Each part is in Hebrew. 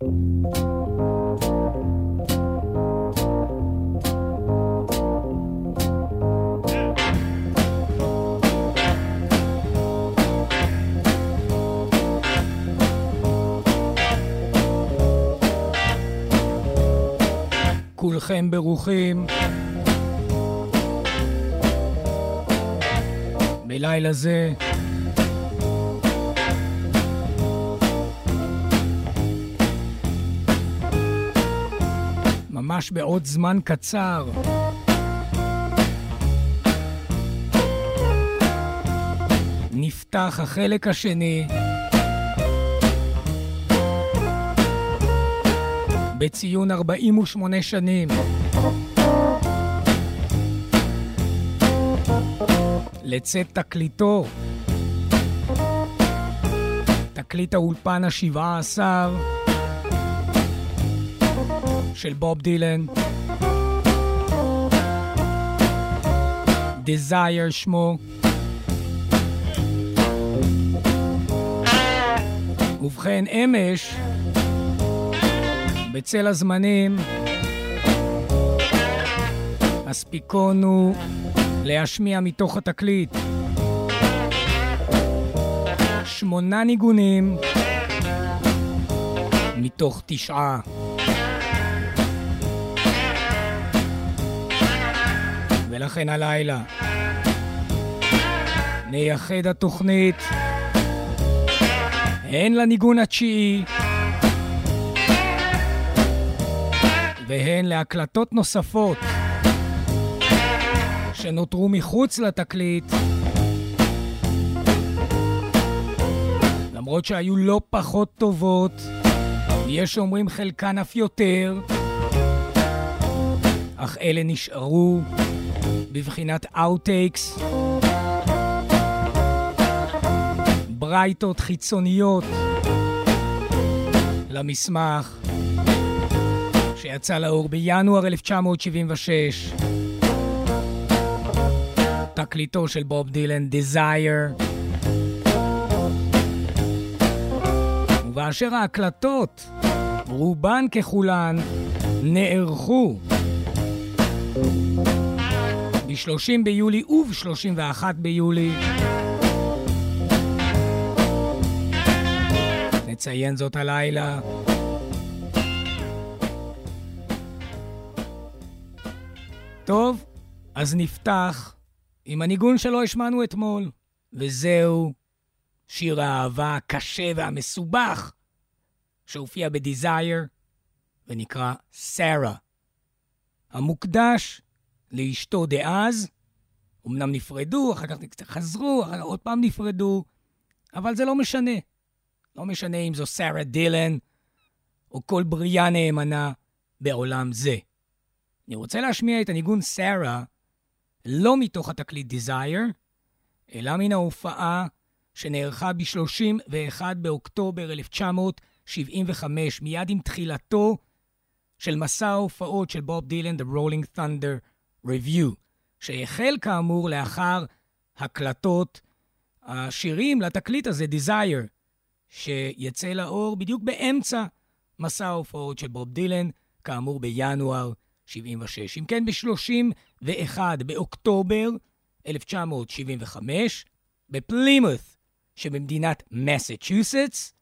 כולכם ברוכים. בלילה זה ממש בעוד זמן קצר. נפתח החלק השני בציון 48 שנים. לצאת תקליטו. תקליט האולפן השבעה עשר של בוב דילן. Desire שמו. ובכן, אמש, בצל הזמנים, הספיקונו להשמיע מתוך התקליט שמונה ניגונים מתוך תשעה. ולכן הלילה נייחד התוכנית. הן לניגון התשיעי והן להקלטות נוספות שנותרו מחוץ לתקליט, למרות שהיו לא פחות טובות, יש אומרים חלקן אף יותר, אך אלה נשארו בבחינת outtakes, ברייטות חיצוניות למסמך שיצא לאור בינואר 1976. תקליטו של בוב דילן, Desire. ובאשר ההקלטות, רובן ככולן, נערכו ב-30 ביולי וב-31 ביולי. נציין זאת הלילה. טוב, אז נפתח עם הניגון שלו השמענו אתמול, וזהו שיר האהבה הקשה והמסובך שהופיע בדיזייר ונקרא סארה. המוקדש לאשתו דאז, אמנם נפרדו, אחר כך חזרו, אחר כך עוד פעם נפרדו, אבל זה לא משנה. לא משנה אם זו סארה דילן או כל בריאה נאמנה בעולם זה. אני רוצה להשמיע את הניגון סארה לא מתוך התקליט Desire, אלא מן ההופעה שנערכה ב-31 באוקטובר 1975, מיד עם תחילתו של מסע ההופעות של בוב דילן, The Rolling Thunder Review, שהחל כאמור לאחר הקלטות השירים לתקליט הזה, Desire, שיצא לאור בדיוק באמצע מסע ההופעות של בוב דילן, כאמור בינואר 76. אם כן, ב-31 באוקטובר 1975, בפלימות' שבמדינת מסצ'וסטס,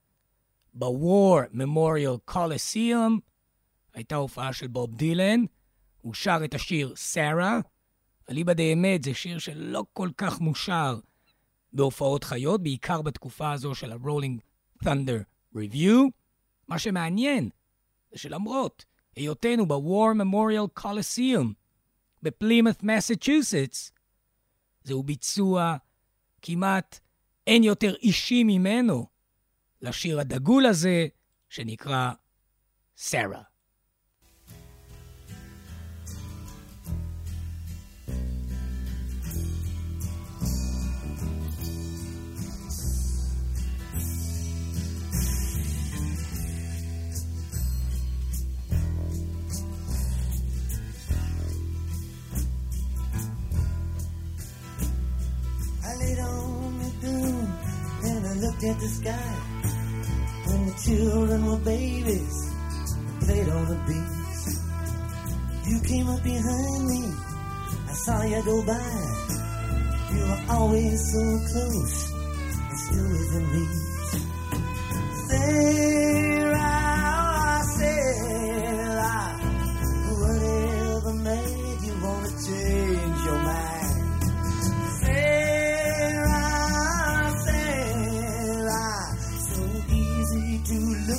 ב-War Memorial Coliseum, הייתה הופעה של בוב דילן, הוא שר את השיר סארה. אליבא דאמת זה שיר שלא כל כך מושר בהופעות חיות, בעיקר בתקופה הזו של ה-Rolling Thunder Review. מה שמעניין זה שלמרות היותנו ב-War Memorial Coliseum בפלימות' מסצ'וסטס, זהו ביצוע כמעט אין יותר אישי ממנו לשיר הדגול הזה שנקרא סארה. Looked at the sky when the children were babies and played on the beach. You came up behind me, I saw you go by. You were always so close and still within reach. Sarah,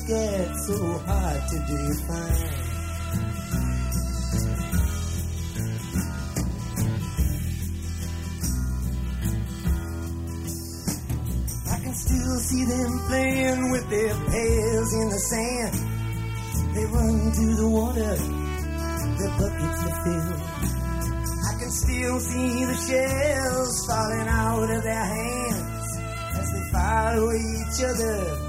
look so hard to define. I can still see them playing with their pails in the sand. They run to the water, their buckets are filled. I can still see the shells falling out of their hands as they follow each other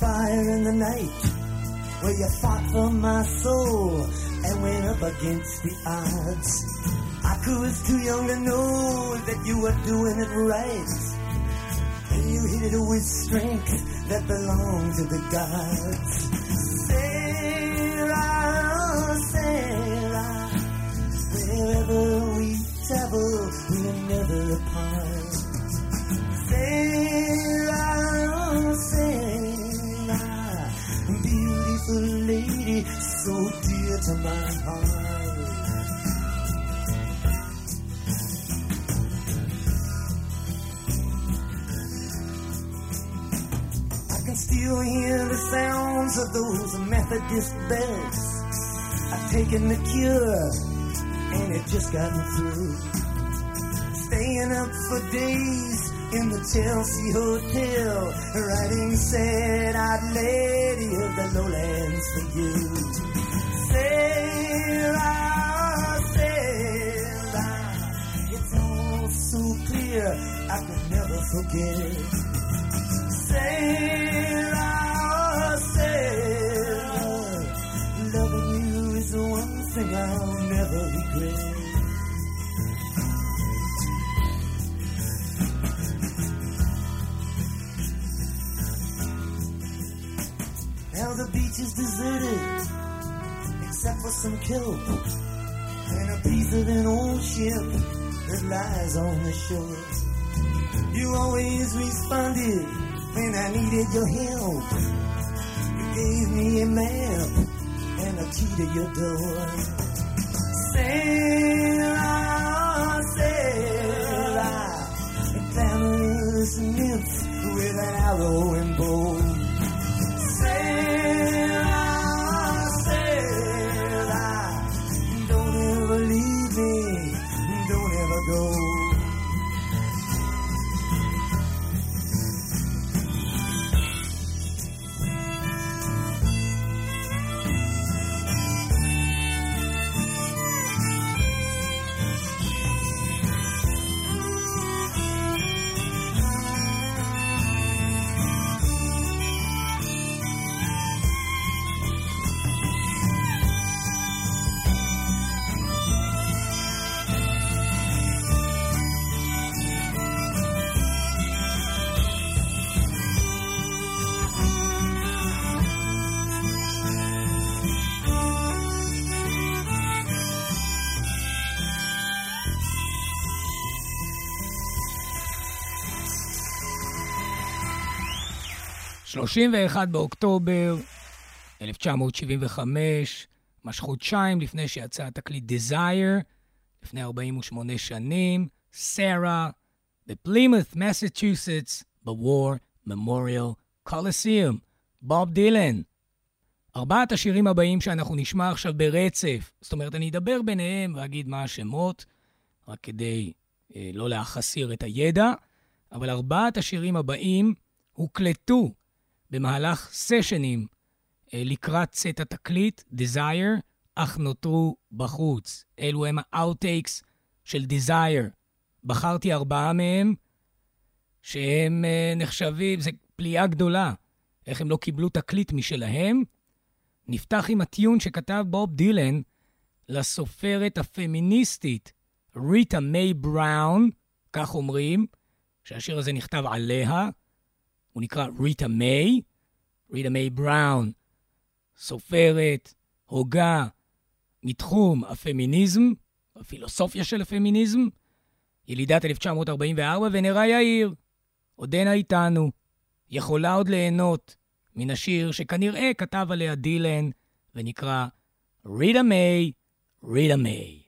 fire in the night, where you fought for my soul and went up against the odds. I was too young to know that you were doing it right. And you hit it with strength that belonged to the gods. Sarah, Sarah, wherever we travel, we're never apart. Beautiful lady, so dear to my heart. I can still hear the sounds of those Methodist bells. I've taken the cure, and it just got me through. Staying up for days in the Chelsea Hotel, writing sad-eyed lady of the lowlands for you. Sarah, Sarah, it's all so clear, I could never forget it. Sarah, Sarah, loving you is the one thing I'll never regret. Deserted, except for some kelp and a piece of an old ship that lies on the shore. You always responded when I needed your help. You gave me a map and a key to your door. Sarah, Sarah, a glamorous nymph with an arrow and bow. 31 באוקטובר 1975, ממש חודשיים לפני שיצא התקליט Desire, לפני 48 שנים, סארה, בפלימות', מסצ'וסטס, בוור ממוריאל קולוסיום, בוב דילן. ארבעת השירים הבאים שאנחנו נשמע עכשיו ברצף, זאת אומרת, אני אדבר ביניהם ואגיד מה השמות, רק כדי אה, לא להחסיר את הידע, אבל ארבעת השירים הבאים הוקלטו במהלך סשנים אה, לקראת צאת התקליט, Desire, אך נותרו בחוץ. אלו הם ה-outtakes של Desire. בחרתי ארבעה מהם, שהם uh, נחשבים, זו פליאה גדולה, איך הם לא קיבלו תקליט משלהם. נפתח עם הטיון שכתב בוב דילן לסופרת הפמיניסטית ריטה מיי בראון, כך אומרים, שהשיר הזה נכתב עליה, הוא נקרא ריטה מיי, ריטה מיי בראון, סופרת, הוגה, מתחום הפמיניזם, הפילוסופיה של הפמיניזם, ילידת 1944, ונראה יאיר, עודנה איתנו, יכולה עוד ליהנות מן השיר שכנראה כתב עליה דילן, ונקרא רידה מיי, רידה מיי.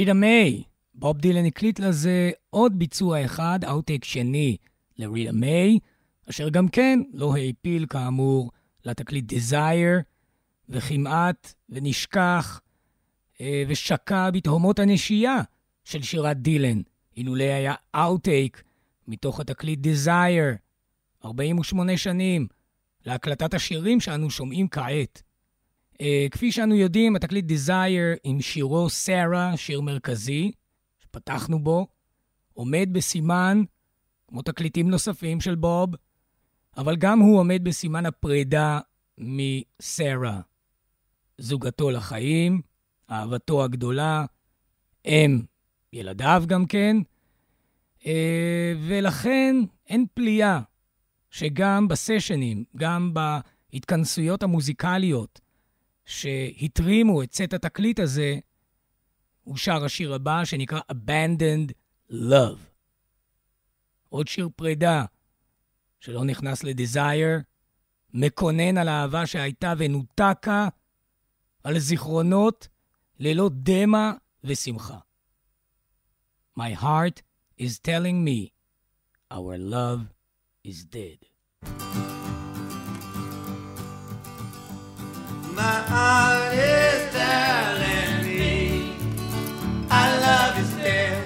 Rita May. בוב דילן הקליט לזה עוד ביצוע אחד, outtake שני ל Rita May, אשר גם כן לא העפיל כאמור לתקליט Desire, וכמעט ונשכח אה, ושקע בתהומות הנשייה של שירת דילן, אילולא היה outtake מתוך התקליט Desire, 48 שנים, להקלטת השירים שאנו שומעים כעת. Uh, כפי שאנו יודעים, התקליט Desire עם שירו סארה, שיר מרכזי, שפתחנו בו, עומד בסימן, כמו תקליטים נוספים של בוב, אבל גם הוא עומד בסימן הפרידה מסארה. זוגתו לחיים, אהבתו הגדולה, אם ילדיו גם כן, uh, ולכן אין פליאה שגם בסשנים, גם בהתכנסויות המוזיקליות, שהתרימו את סט התקליט הזה, הוא שר השיר הבא שנקרא Abandoned Love. עוד שיר פרידה שלא נכנס לדזייר, מקונן על האהבה שהייתה ונותקה, על זיכרונות ללא דמע ושמחה. My heart is telling me our love is dead. my I love you still.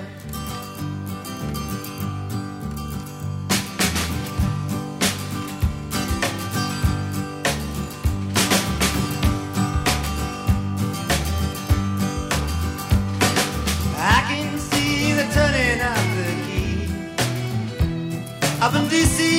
I can see the turning of the key up in D.C.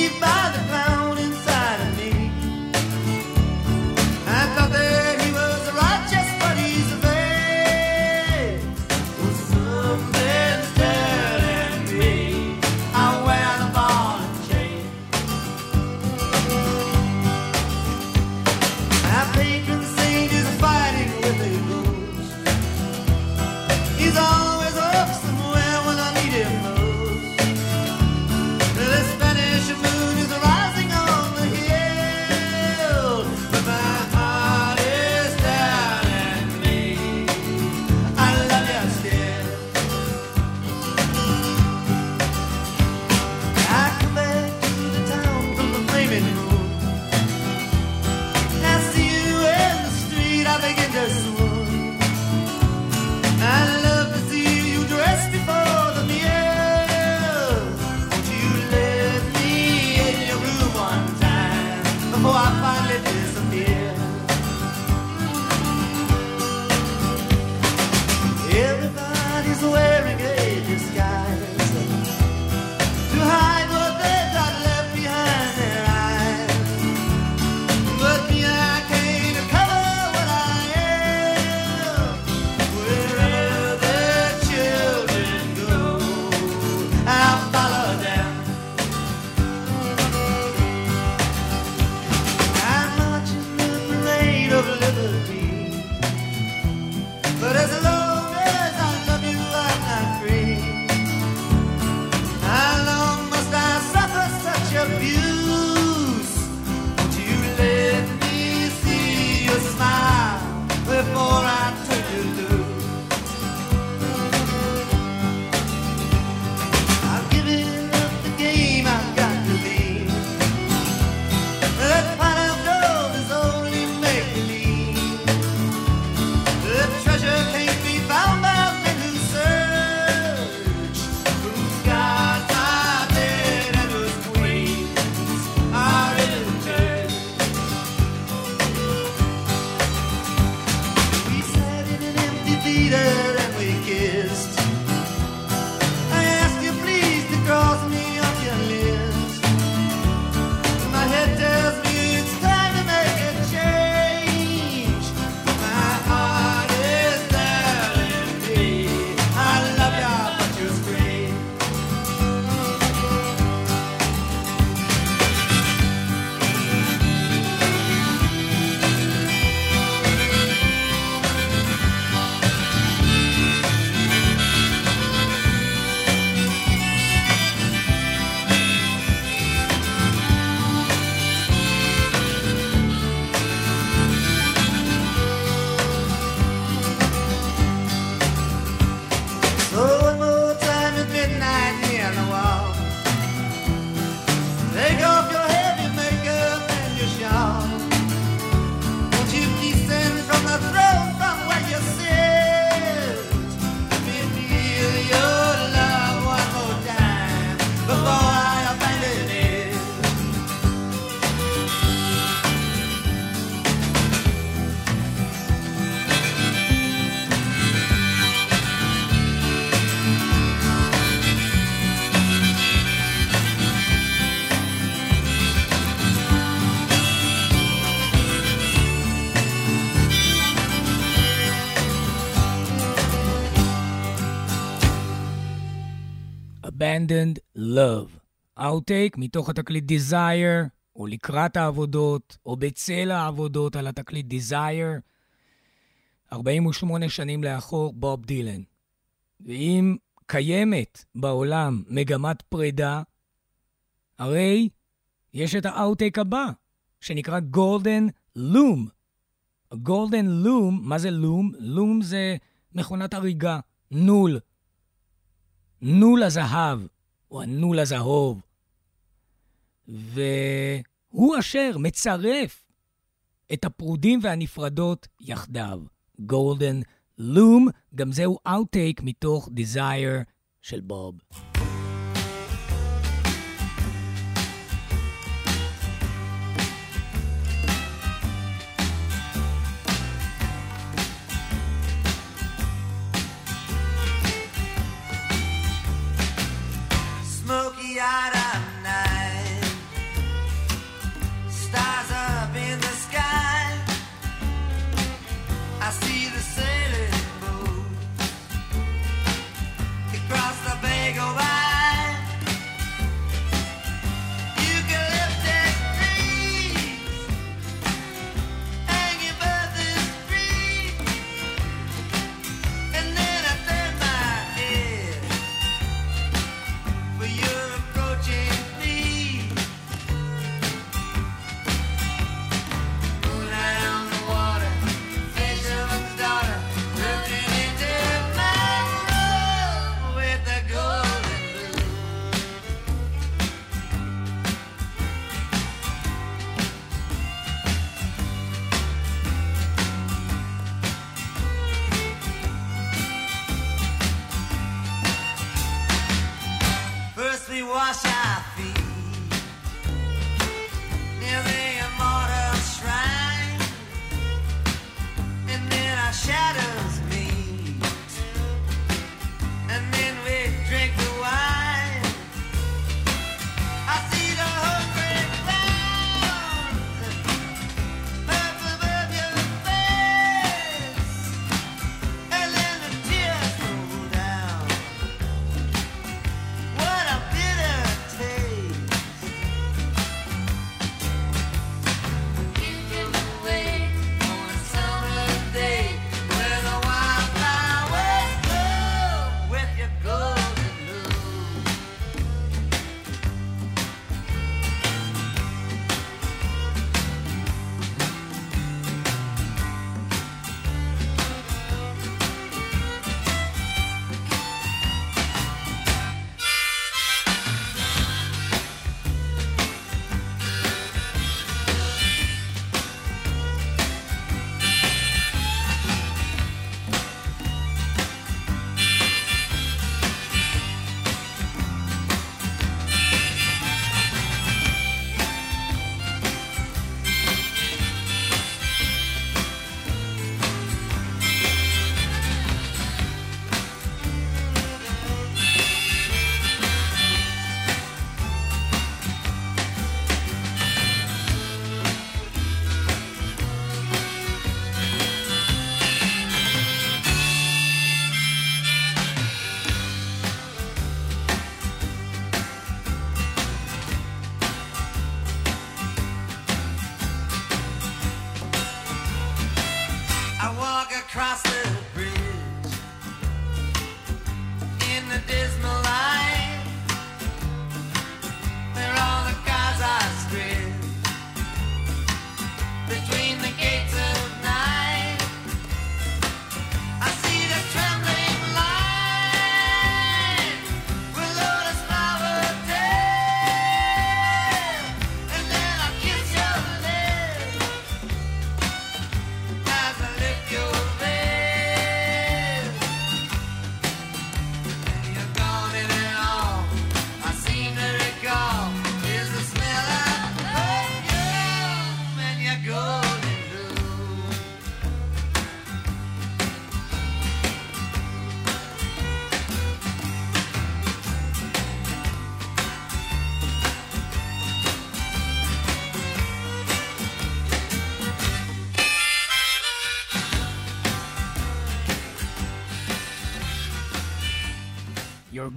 Abandoned Love. Outtake מתוך התקליט Desire, או לקראת העבודות, או בצל העבודות על התקליט Desire, 48 שנים לאחור, בוב דילן. ואם קיימת בעולם מגמת פרידה, הרי יש את ה outtake הבא, שנקרא Golden Loom. Golden Loom, מה זה loom? Loom זה מכונת אריגה, נול. נול הזהב, או הנול הזהוב. והוא אשר מצרף את הפרודים והנפרדות יחדיו. Golden Loom, גם זהו outtake מתוך Desire של בוב.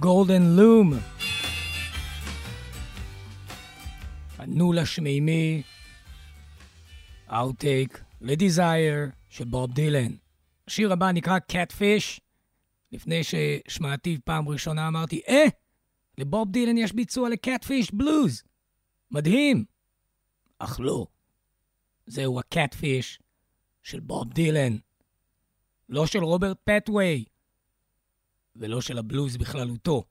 Golden Loom. הנול השמימי, Outtake ל-Desire של בוב דילן. השיר הבא נקרא Catfish. לפני ששמעתי פעם ראשונה אמרתי, אה, לבוב דילן יש ביצוע לקאטפיש בלוז. מדהים. אך לא. זהו הקאטפיש של בוב דילן. לא של רוברט פטווי, ולא של הבלוז בכללותו.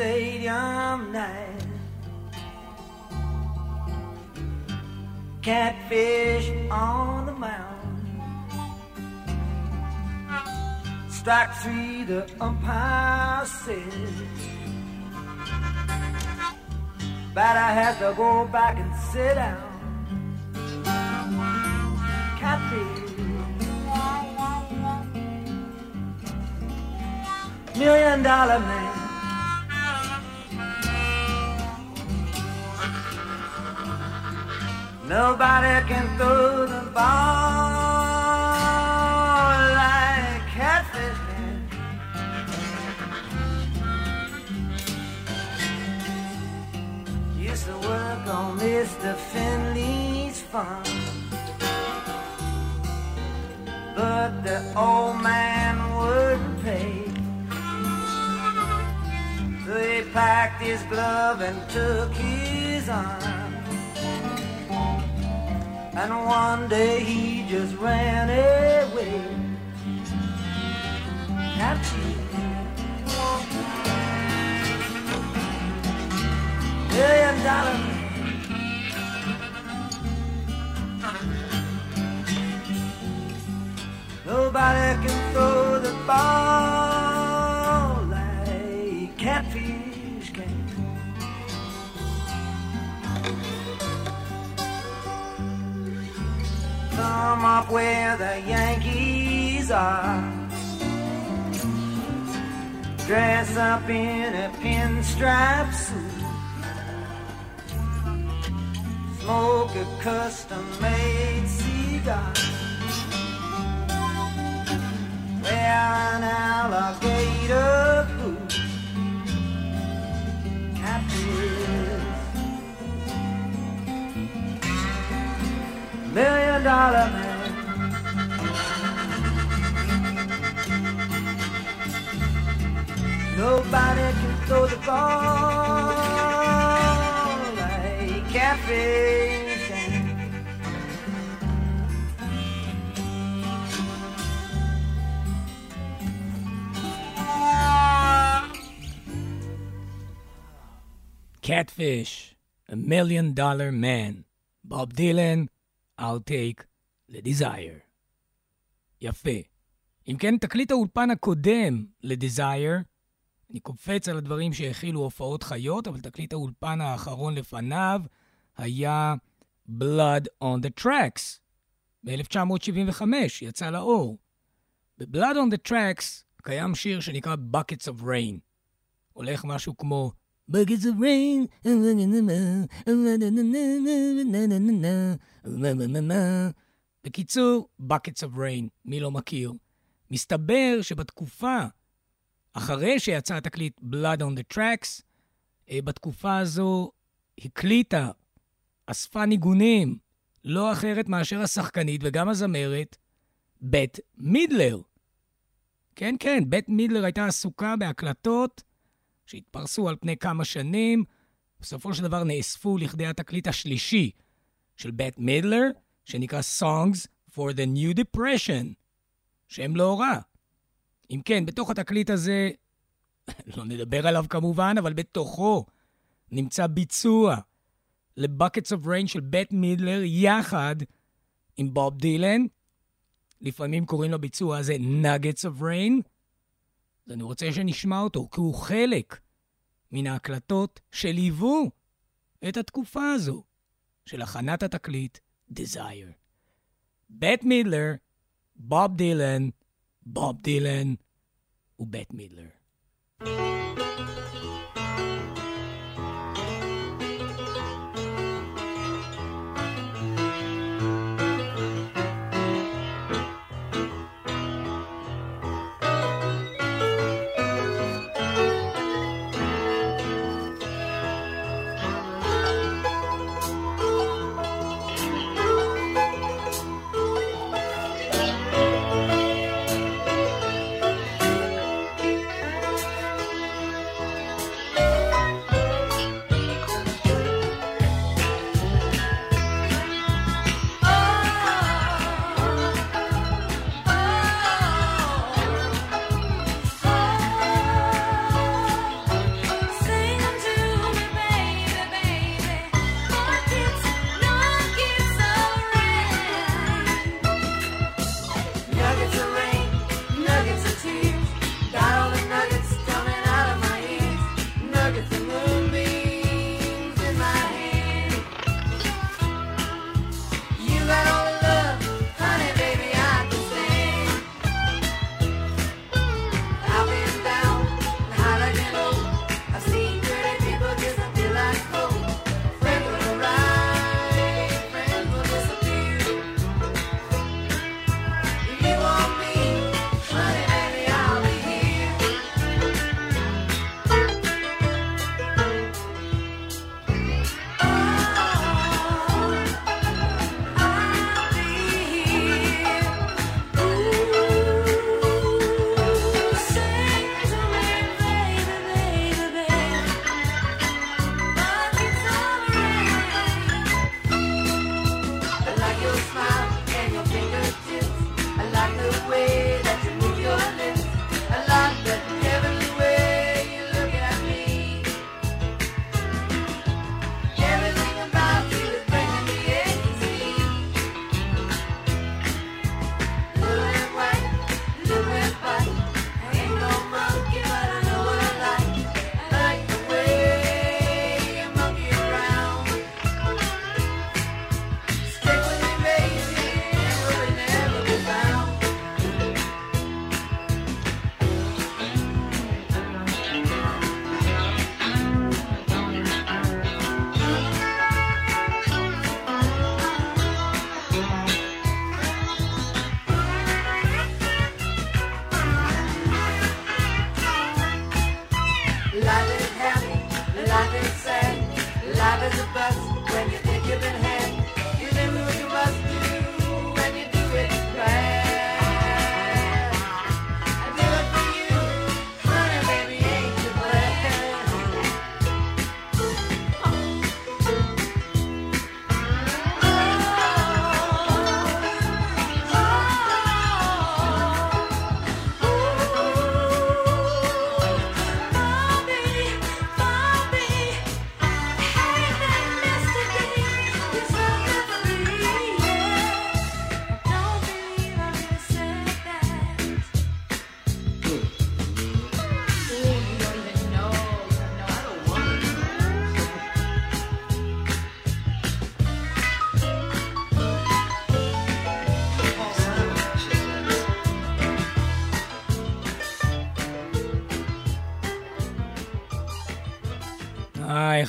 Stadium night. Catfish on the mound. Strike three, the umpire says. Batter has to go back and sit down. Catfish. Million dollar man. Nobody can throw the ball on Mr. Finley's farm. But the old man wouldn't pay. So he packed his glove and took his arm. And one day he just ran away. Catchy. Million dollar Nobody can throw the ball like catfish can. Come up where the Yankees are. Dress up in a pinstripe suit. Smoke a custom made cigar. An alligator boot. Catfish. Million dollar man. Nobody can throw the ball like catfish Catfish, a million dollar man. בוב דילן, I'll take the desire. יפה. אם כן, תקליט האולפן הקודם ל-Desire, אני קופץ על הדברים שהכילו הופעות חיות, אבל תקליט האולפן האחרון לפניו היה Blood on the Tracks, ב-1975, יצא לאור. ב-Blood on the Tracks קיים שיר שנקרא Buckets of Rain. הולך משהו כמו Buckets of Rain, בקיצור, Buckets of Rain, מי לא מכיר? מסתבר שבתקופה, אחרי שיצא התקליט Blood on the Tracks, אה, בתקופה הזו הקליטה, אספה ניגונים, לא אחרת מאשר השחקנית וגם הזמרת, בית מידלר. כן, כן, בית מידלר הייתה עסוקה בהקלטות שהתפרסו על פני כמה שנים, בסופו של דבר נאספו לכדי התקליט השלישי של בית מידלר, שנקרא Songs for the New Depression, שם לא רע. אם כן, בתוך התקליט הזה, לא נדבר עליו כמובן, אבל בתוכו נמצא ביצוע ל-Buckets of Rain של בית מידלר יחד עם בוב דילן. לפעמים קוראים לביצוע הזה Nuggets of Rain. אז אני רוצה שנשמע אותו, כי הוא חלק מן ההקלטות שליוו את התקופה הזו של הכנת התקליט Desire. בית מידלר, בוב דילן, בוב דילן ובית מידלר.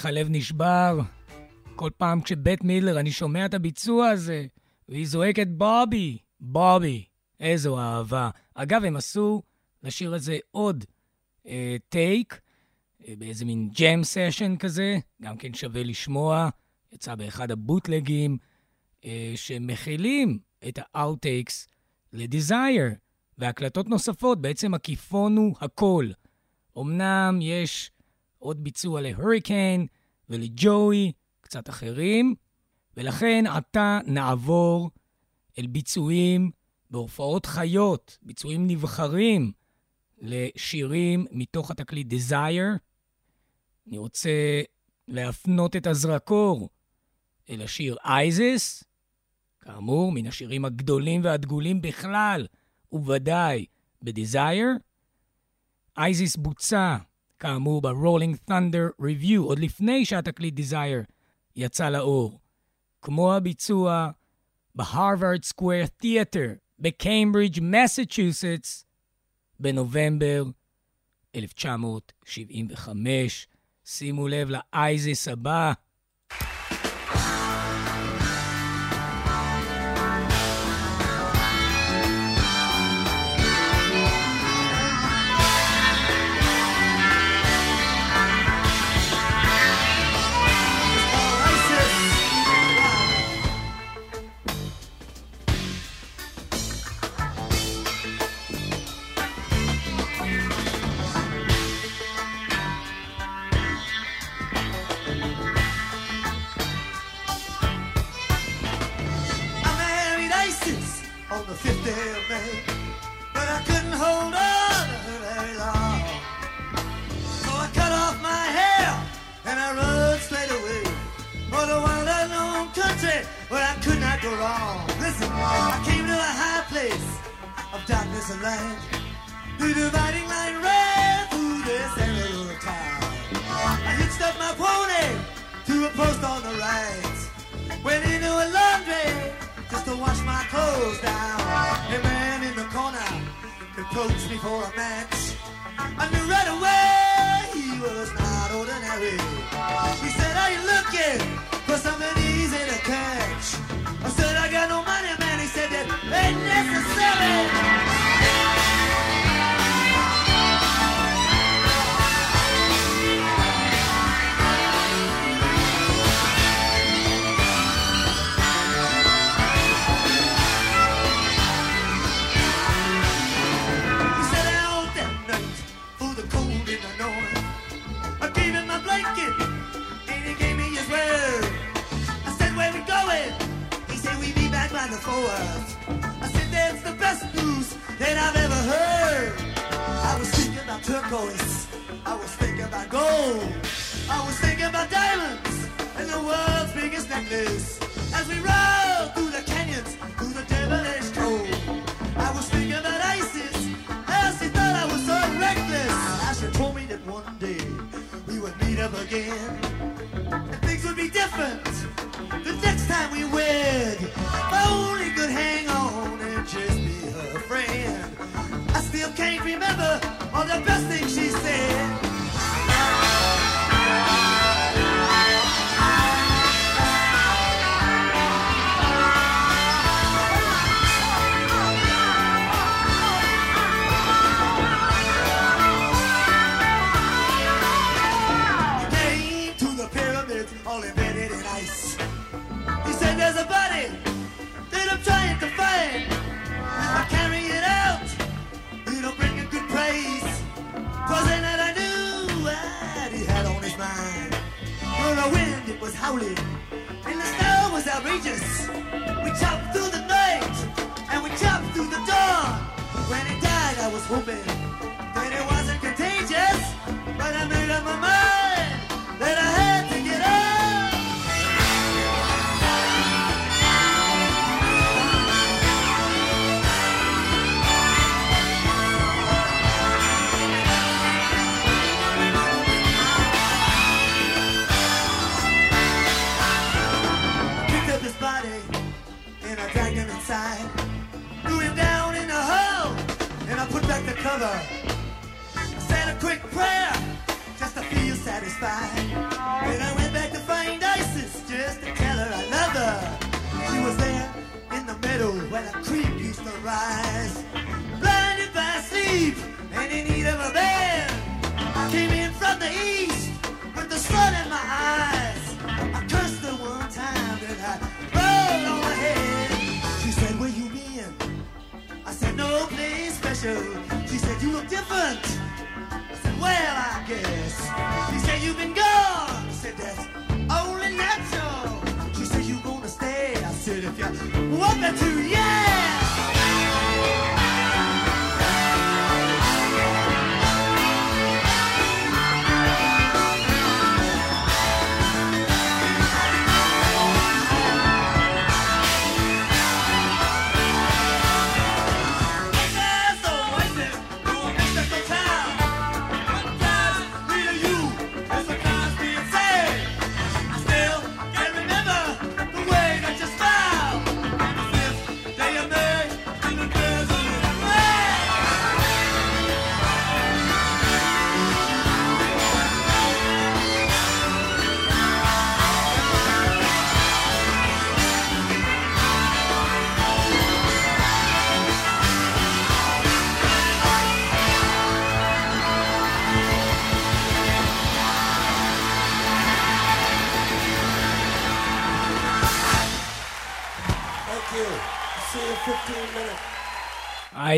איך הלב נשבר. כל פעם כשבט מידלר אני שומע את הביצוע הזה, והיא זועקת בובי, בובי. איזו אהבה. אגב, הם עשו לשיר הזה עוד אה, take, אה, באיזה מין jam session כזה, גם כן שווה לשמוע. יצא באחד הבוטלגים, אה, שמכילים את ה outtakes ל Desire, והקלטות נוספות, בעצם הכיפון הוא הכל. אמנם יש עוד ביצוע להוריקן ולג'וי, קצת אחרים, ולכן עתה נעבור אל ביצועים בהופעות חיות, ביצועים נבחרים לשירים מתוך התקליט Desire. אני רוצה להפנות את הזרקור אל השיר אייזס, כאמור, מן השירים הגדולים והדגולים בכלל, ובוודאי ב-Desire. Isis בוצע כאמור ב-Rolling Thunder Revue, עוד לפני שהתקליט Desire יצא לאור. כמו הביצוע בהרווארד סקוויר תיאטר בקיימברידג', מסצ'וסטס, בנובמבר 1975. שימו לב ל Isis הבא. All the best howling, and the snow was outrageous. We chopped through She said, You look different. I said, Well, I guess. She said, You've been gone. I said, That's only natural. She said, you're gonna stay? I said, If you want me to, yeah.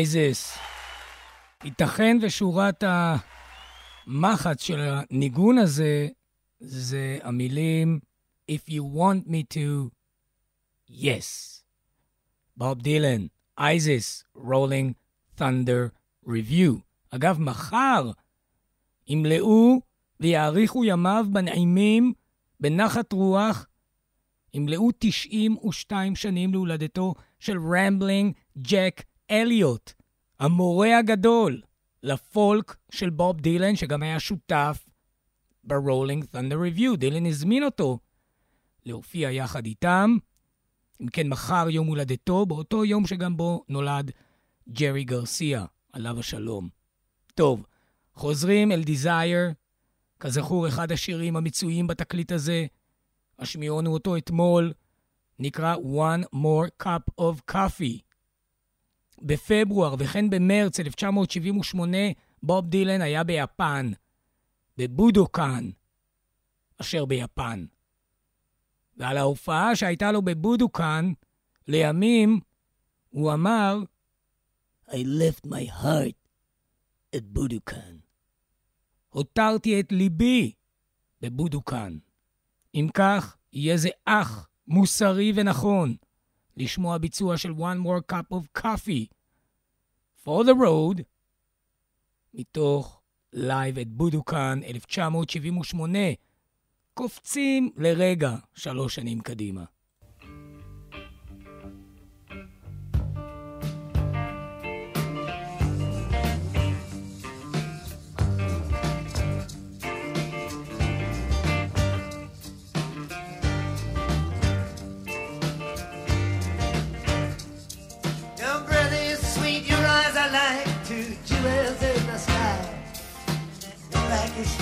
Isis. ייתכן ושורת המחץ של הניגון הזה זה המילים If you want me to, yes. בוב דילן, Isis, Rolling Thunder Revue. אגב, מחר ימלאו ויאריכו ימיו בנעימים, בנחת רוח, ימלאו 92 שנים להולדתו של רמבלינג ג'ק אליוט, המורה הגדול לפולק של בוב דילן, שגם היה שותף ב Rolling Thunder Revue. דילן הזמין אותו להופיע יחד איתם. אם כן, מחר יום הולדתו, באותו יום שגם בו נולד ג'רי גרסיה, עליו השלום. טוב, חוזרים אל Desire, כזכור, אחד השירים המצויים בתקליט הזה, השמיעונו אותו אתמול, נקרא One More Cup of Coffee. בפברואר וכן במרץ 1978, בוב דילן היה ביפן, בבודוקאן, אשר ביפן. ועל ההופעה שהייתה לו בבודוקאן, לימים הוא אמר, I left my heart at בודוקאן. הותרתי את ליבי בבודוקאן. אם כך, יהיה זה אך מוסרי ונכון לשמוע ביצוע של One More Cup of Coffee for the Road מתוך Live at בודוקאן 1978. קופצים לרגע שלוש שנים קדימה.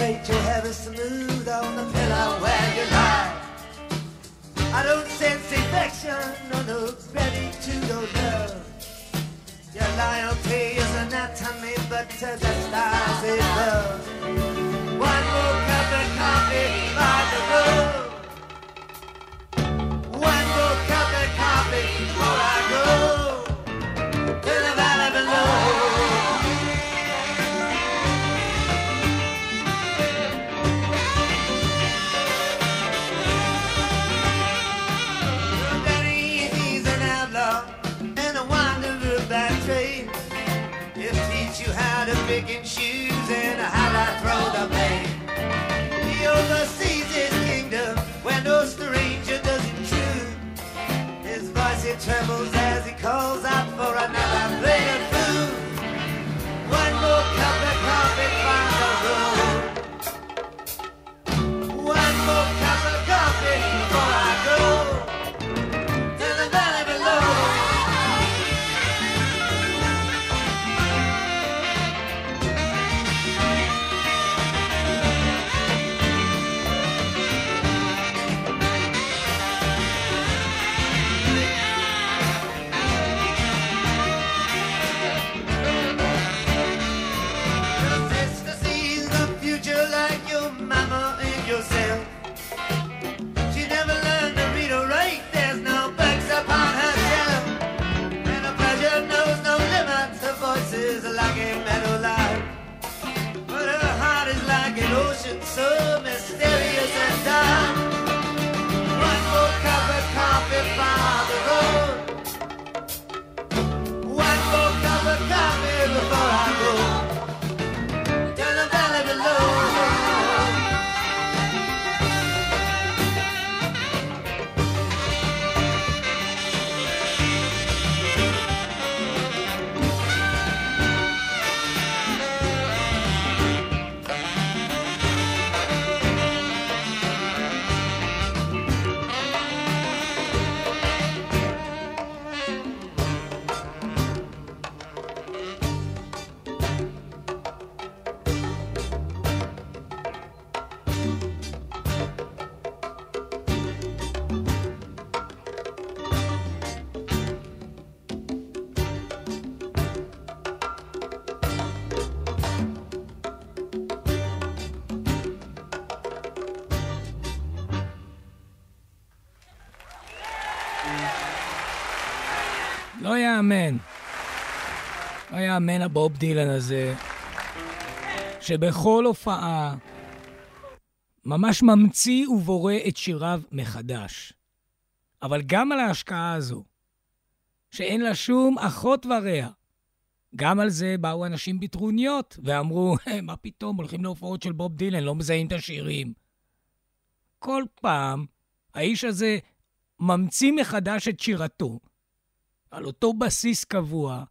Straight, your is smooth on the pillow where you lie. I don't sense affection or no gratitude or love. Your loyalty is anatomy, but to the stars is trembles as he calls יאמן. לא יאמן הבוב דילן הזה, שבכל הופעה ממש ממציא ובורא את שיריו מחדש. אבל גם על ההשקעה הזו, שאין לה שום אחות ורע, גם על זה באו אנשים בטרוניות ואמרו, מה פתאום, הולכים להופעות של בוב דילן, לא מזהים את השירים. כל פעם האיש הזה ממציא מחדש את שירתו, על אותו בסיס קבוע,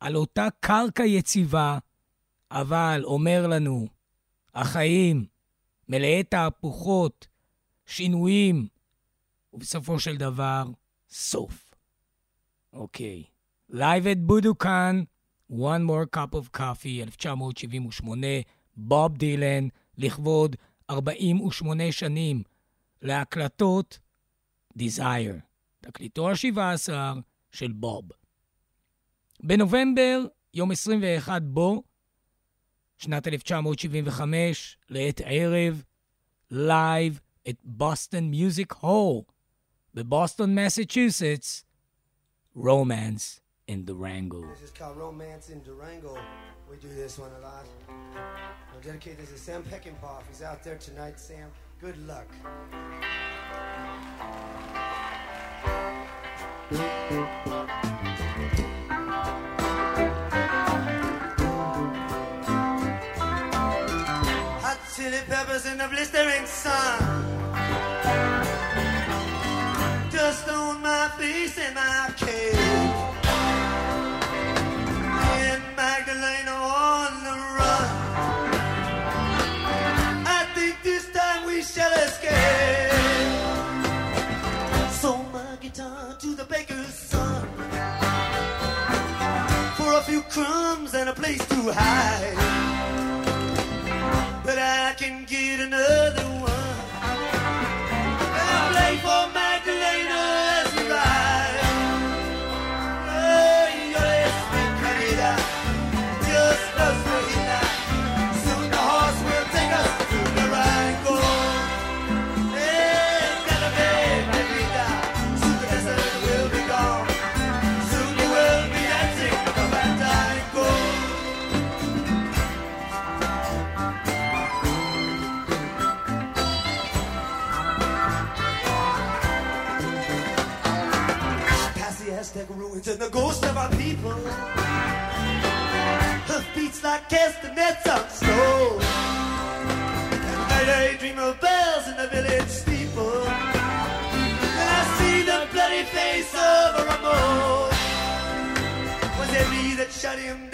על אותה קרקע יציבה, אבל אומר לנו, החיים מלאי תהפוכות, שינויים, ובסופו של דבר, סוף. אוקיי. Live at בודוקאן, One More Cup of Coffee, 1978, בוב דילן, לכבוד 48 שנים להקלטות Desire, תקליטו ה-17 של בוב. בנובמבר, יום 21 בו, שנת 1975, לעת ערב, לייב את בוסטון מיוזיק הול בבוסטון, מסצ'וסטס, Romance in Durango. This is called Romance in Durango. We do this one a lot. We'll dedicate this to Sam Peckinpah. If he's out there tonight, Sam, good luck. Hot chili peppers in the blistering sun. Dust on my face and my crumbs and a place to hide but I can get another one. Ruins and the ghost of our people. Her beats like castanets on snow. At night I dream of bells in the village steeple. And I see the bloody face of a Ramon. Was it me that shut him down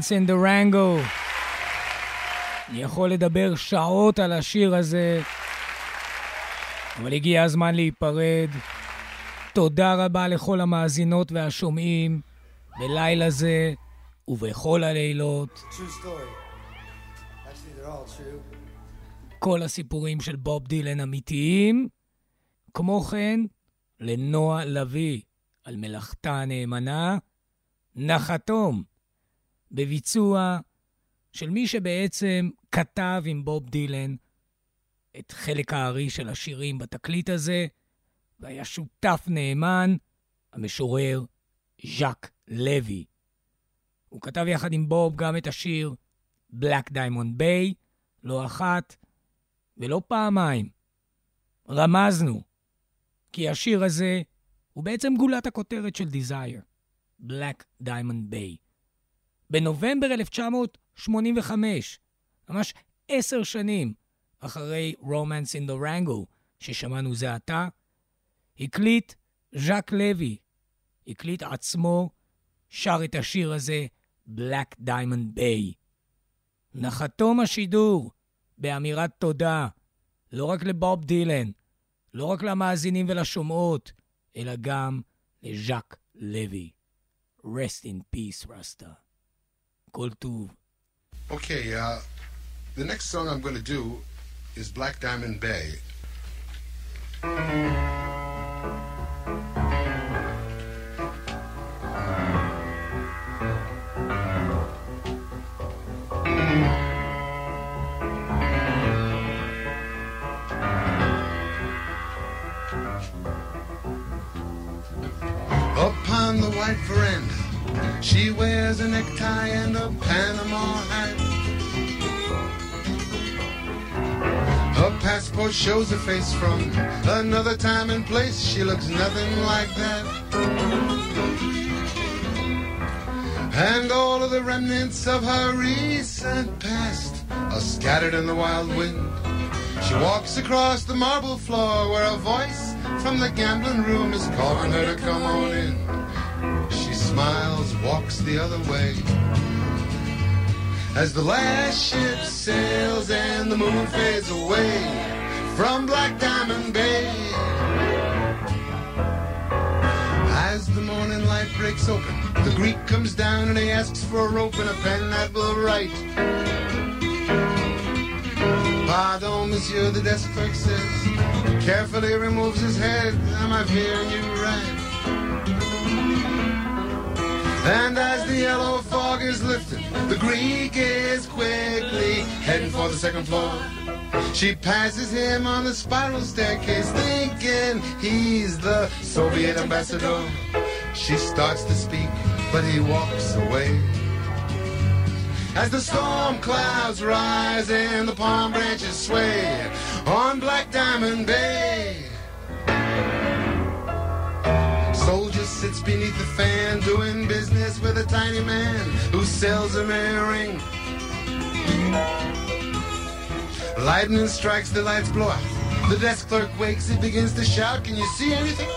Romance in the Rango. אני יכול לדבר שעות על השיר הזה, אבל הגיע הזמן להיפרד. תודה רבה לכל המאזינות והשומעים בלילה זה ובכל הלילות. כל הסיפורים של בוב דילן אמיתיים. כמו כן, לנועה לביא על מלאכתה הנאמנה, נחתום, בביצוע של מי שבעצם כתב עם בוב דילן את חלק הארי של השירים בתקליט הזה, והיה שותף נאמן, המשורר ז'אק לוי. הוא כתב יחד עם בוב גם את השיר Black Diamond Bay, לא אחת ולא פעמיים. רמזנו, כי השיר הזה הוא בעצם גולת הכותרת של Desire, Black Diamond Bay. בנובמבר 1985, ממש עשר שנים אחרי Romance in the Rango, ששמענו זה עתה, הקליט ז'אק לוי, הקליט עצמו, שר את השיר הזה, Black Diamond Bay. נחתום השידור באמירת תודה, לא רק לבוב דילן, לא רק למאזינים ולשומעות, אלא גם לז'אק לוי. Rest in peace, רסטה. Kultu. Okay, uh, the next song I'm going to do is Black Diamond Bay. Upon the white veranda she wears a necktie and a Panama hat. Her passport shows her face from another time and place. She looks nothing like that. And all of the remnants of her recent past are scattered in the wild wind. She walks across the marble floor where a voice from the gambling room is calling her to come on in. She smiles, walks the other way. As the last ship sails and the moon fades away from Black Diamond Bay. As the morning light breaks open, the Greek comes down and he asks for a rope and a pen that will write. Pardon, monsieur, the desk clerk says. Carefully removes his head. Am I hearing you And as the yellow fog is lifted, the Greek is quickly heading for the second floor. She passes him on the spiral staircase, thinking he's the Soviet ambassador. She starts to speak, but he walks away. As the storm clouds rise and the palm branches sway on Black Diamond Bay. Sits beneath the fan doing business with a tiny man who sells him a ring. Lightning strikes, the lights blow out. The desk clerk wakes, he begins to shout, Can you see anything?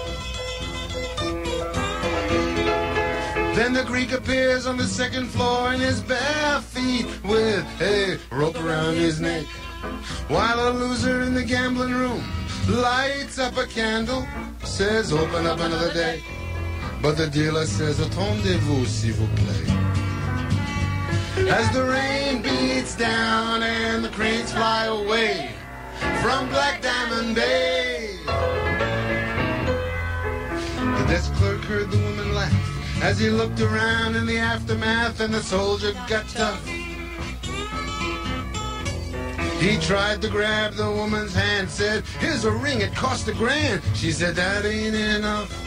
Then the Greek appears on the second floor in his bare feet with a rope around his neck. While a loser in the gambling room lights up a candle, says, Open up another day. But the dealer says, Attendez-vous, s'il vous plaît. As the rain beats down and the cranes fly away from Black Diamond Bay. The desk clerk heard the woman laugh as he looked around in the aftermath and the soldier got tough. He tried to grab the woman's hand, said, Here's a ring, it cost a grand. She said, That ain't enough.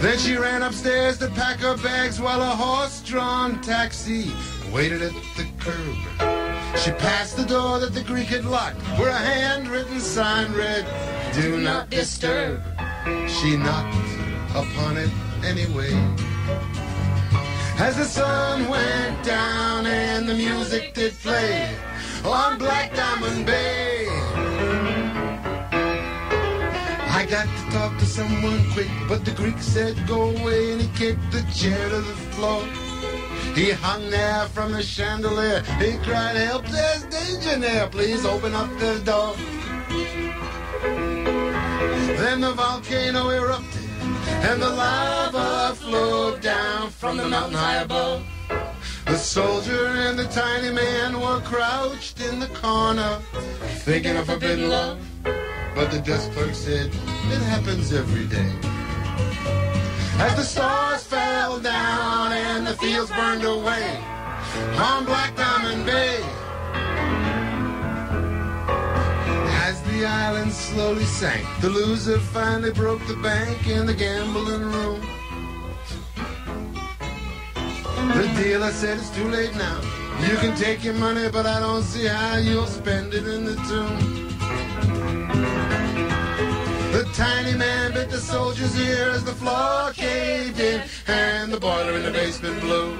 Then she ran upstairs to pack her bags while a horse-drawn taxi waited at the curb. She passed the door that the Greek had locked, where a handwritten sign read, Do not disturb. She knocked upon it anyway. As the sun went down and the music did play on Black Diamond Bay. Got to talk to someone quick, but the Greek said go away and he kicked the chair to the floor. He hung there from the chandelier. He cried, help, there's danger there. Please open up the door. Then the volcano erupted and the lava flowed down from the mountain high above. The soldier and the tiny man were crouched in the corner, thinking of forbidden love. But the desk clerk said, it happens every day. As the stars fell down and the fields burned away on Black Diamond Bay. As the island slowly sank, the loser finally broke the bank in the gambling room. The dealer said it's too late now. You can take your money, but I don't see how you'll spend it in the tomb. Tiny man bit the soldier's ear as the floor caved in and the boiler in the basement blew.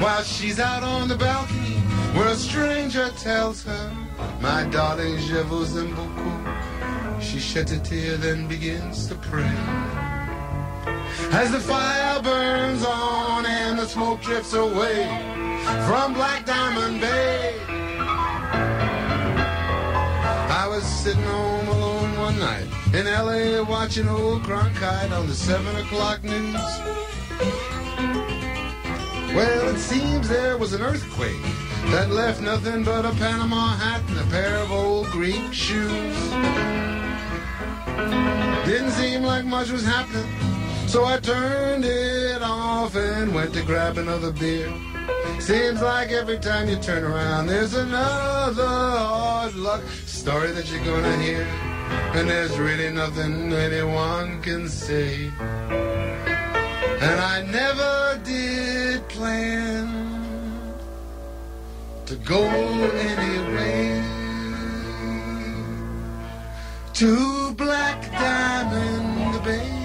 While she's out on the balcony where a stranger tells her, My darling, je vous aime beaucoup. She sheds a tear, then begins to pray. As the fire burns on and the smoke drifts away from Black Diamond Bay. I was sitting home alone one night in LA watching old Cronkite on the 7 o'clock news. Well, it seems there was an earthquake that left nothing but a Panama hat and a pair of old Greek shoes. Didn't seem like much was happening, so I turned it off and went to grab another beer. Seems like every time you turn around, there's another hard luck story that you're gonna hear. And there's really nothing anyone can say. And I never did plan to go anyway to Black Diamond Bay.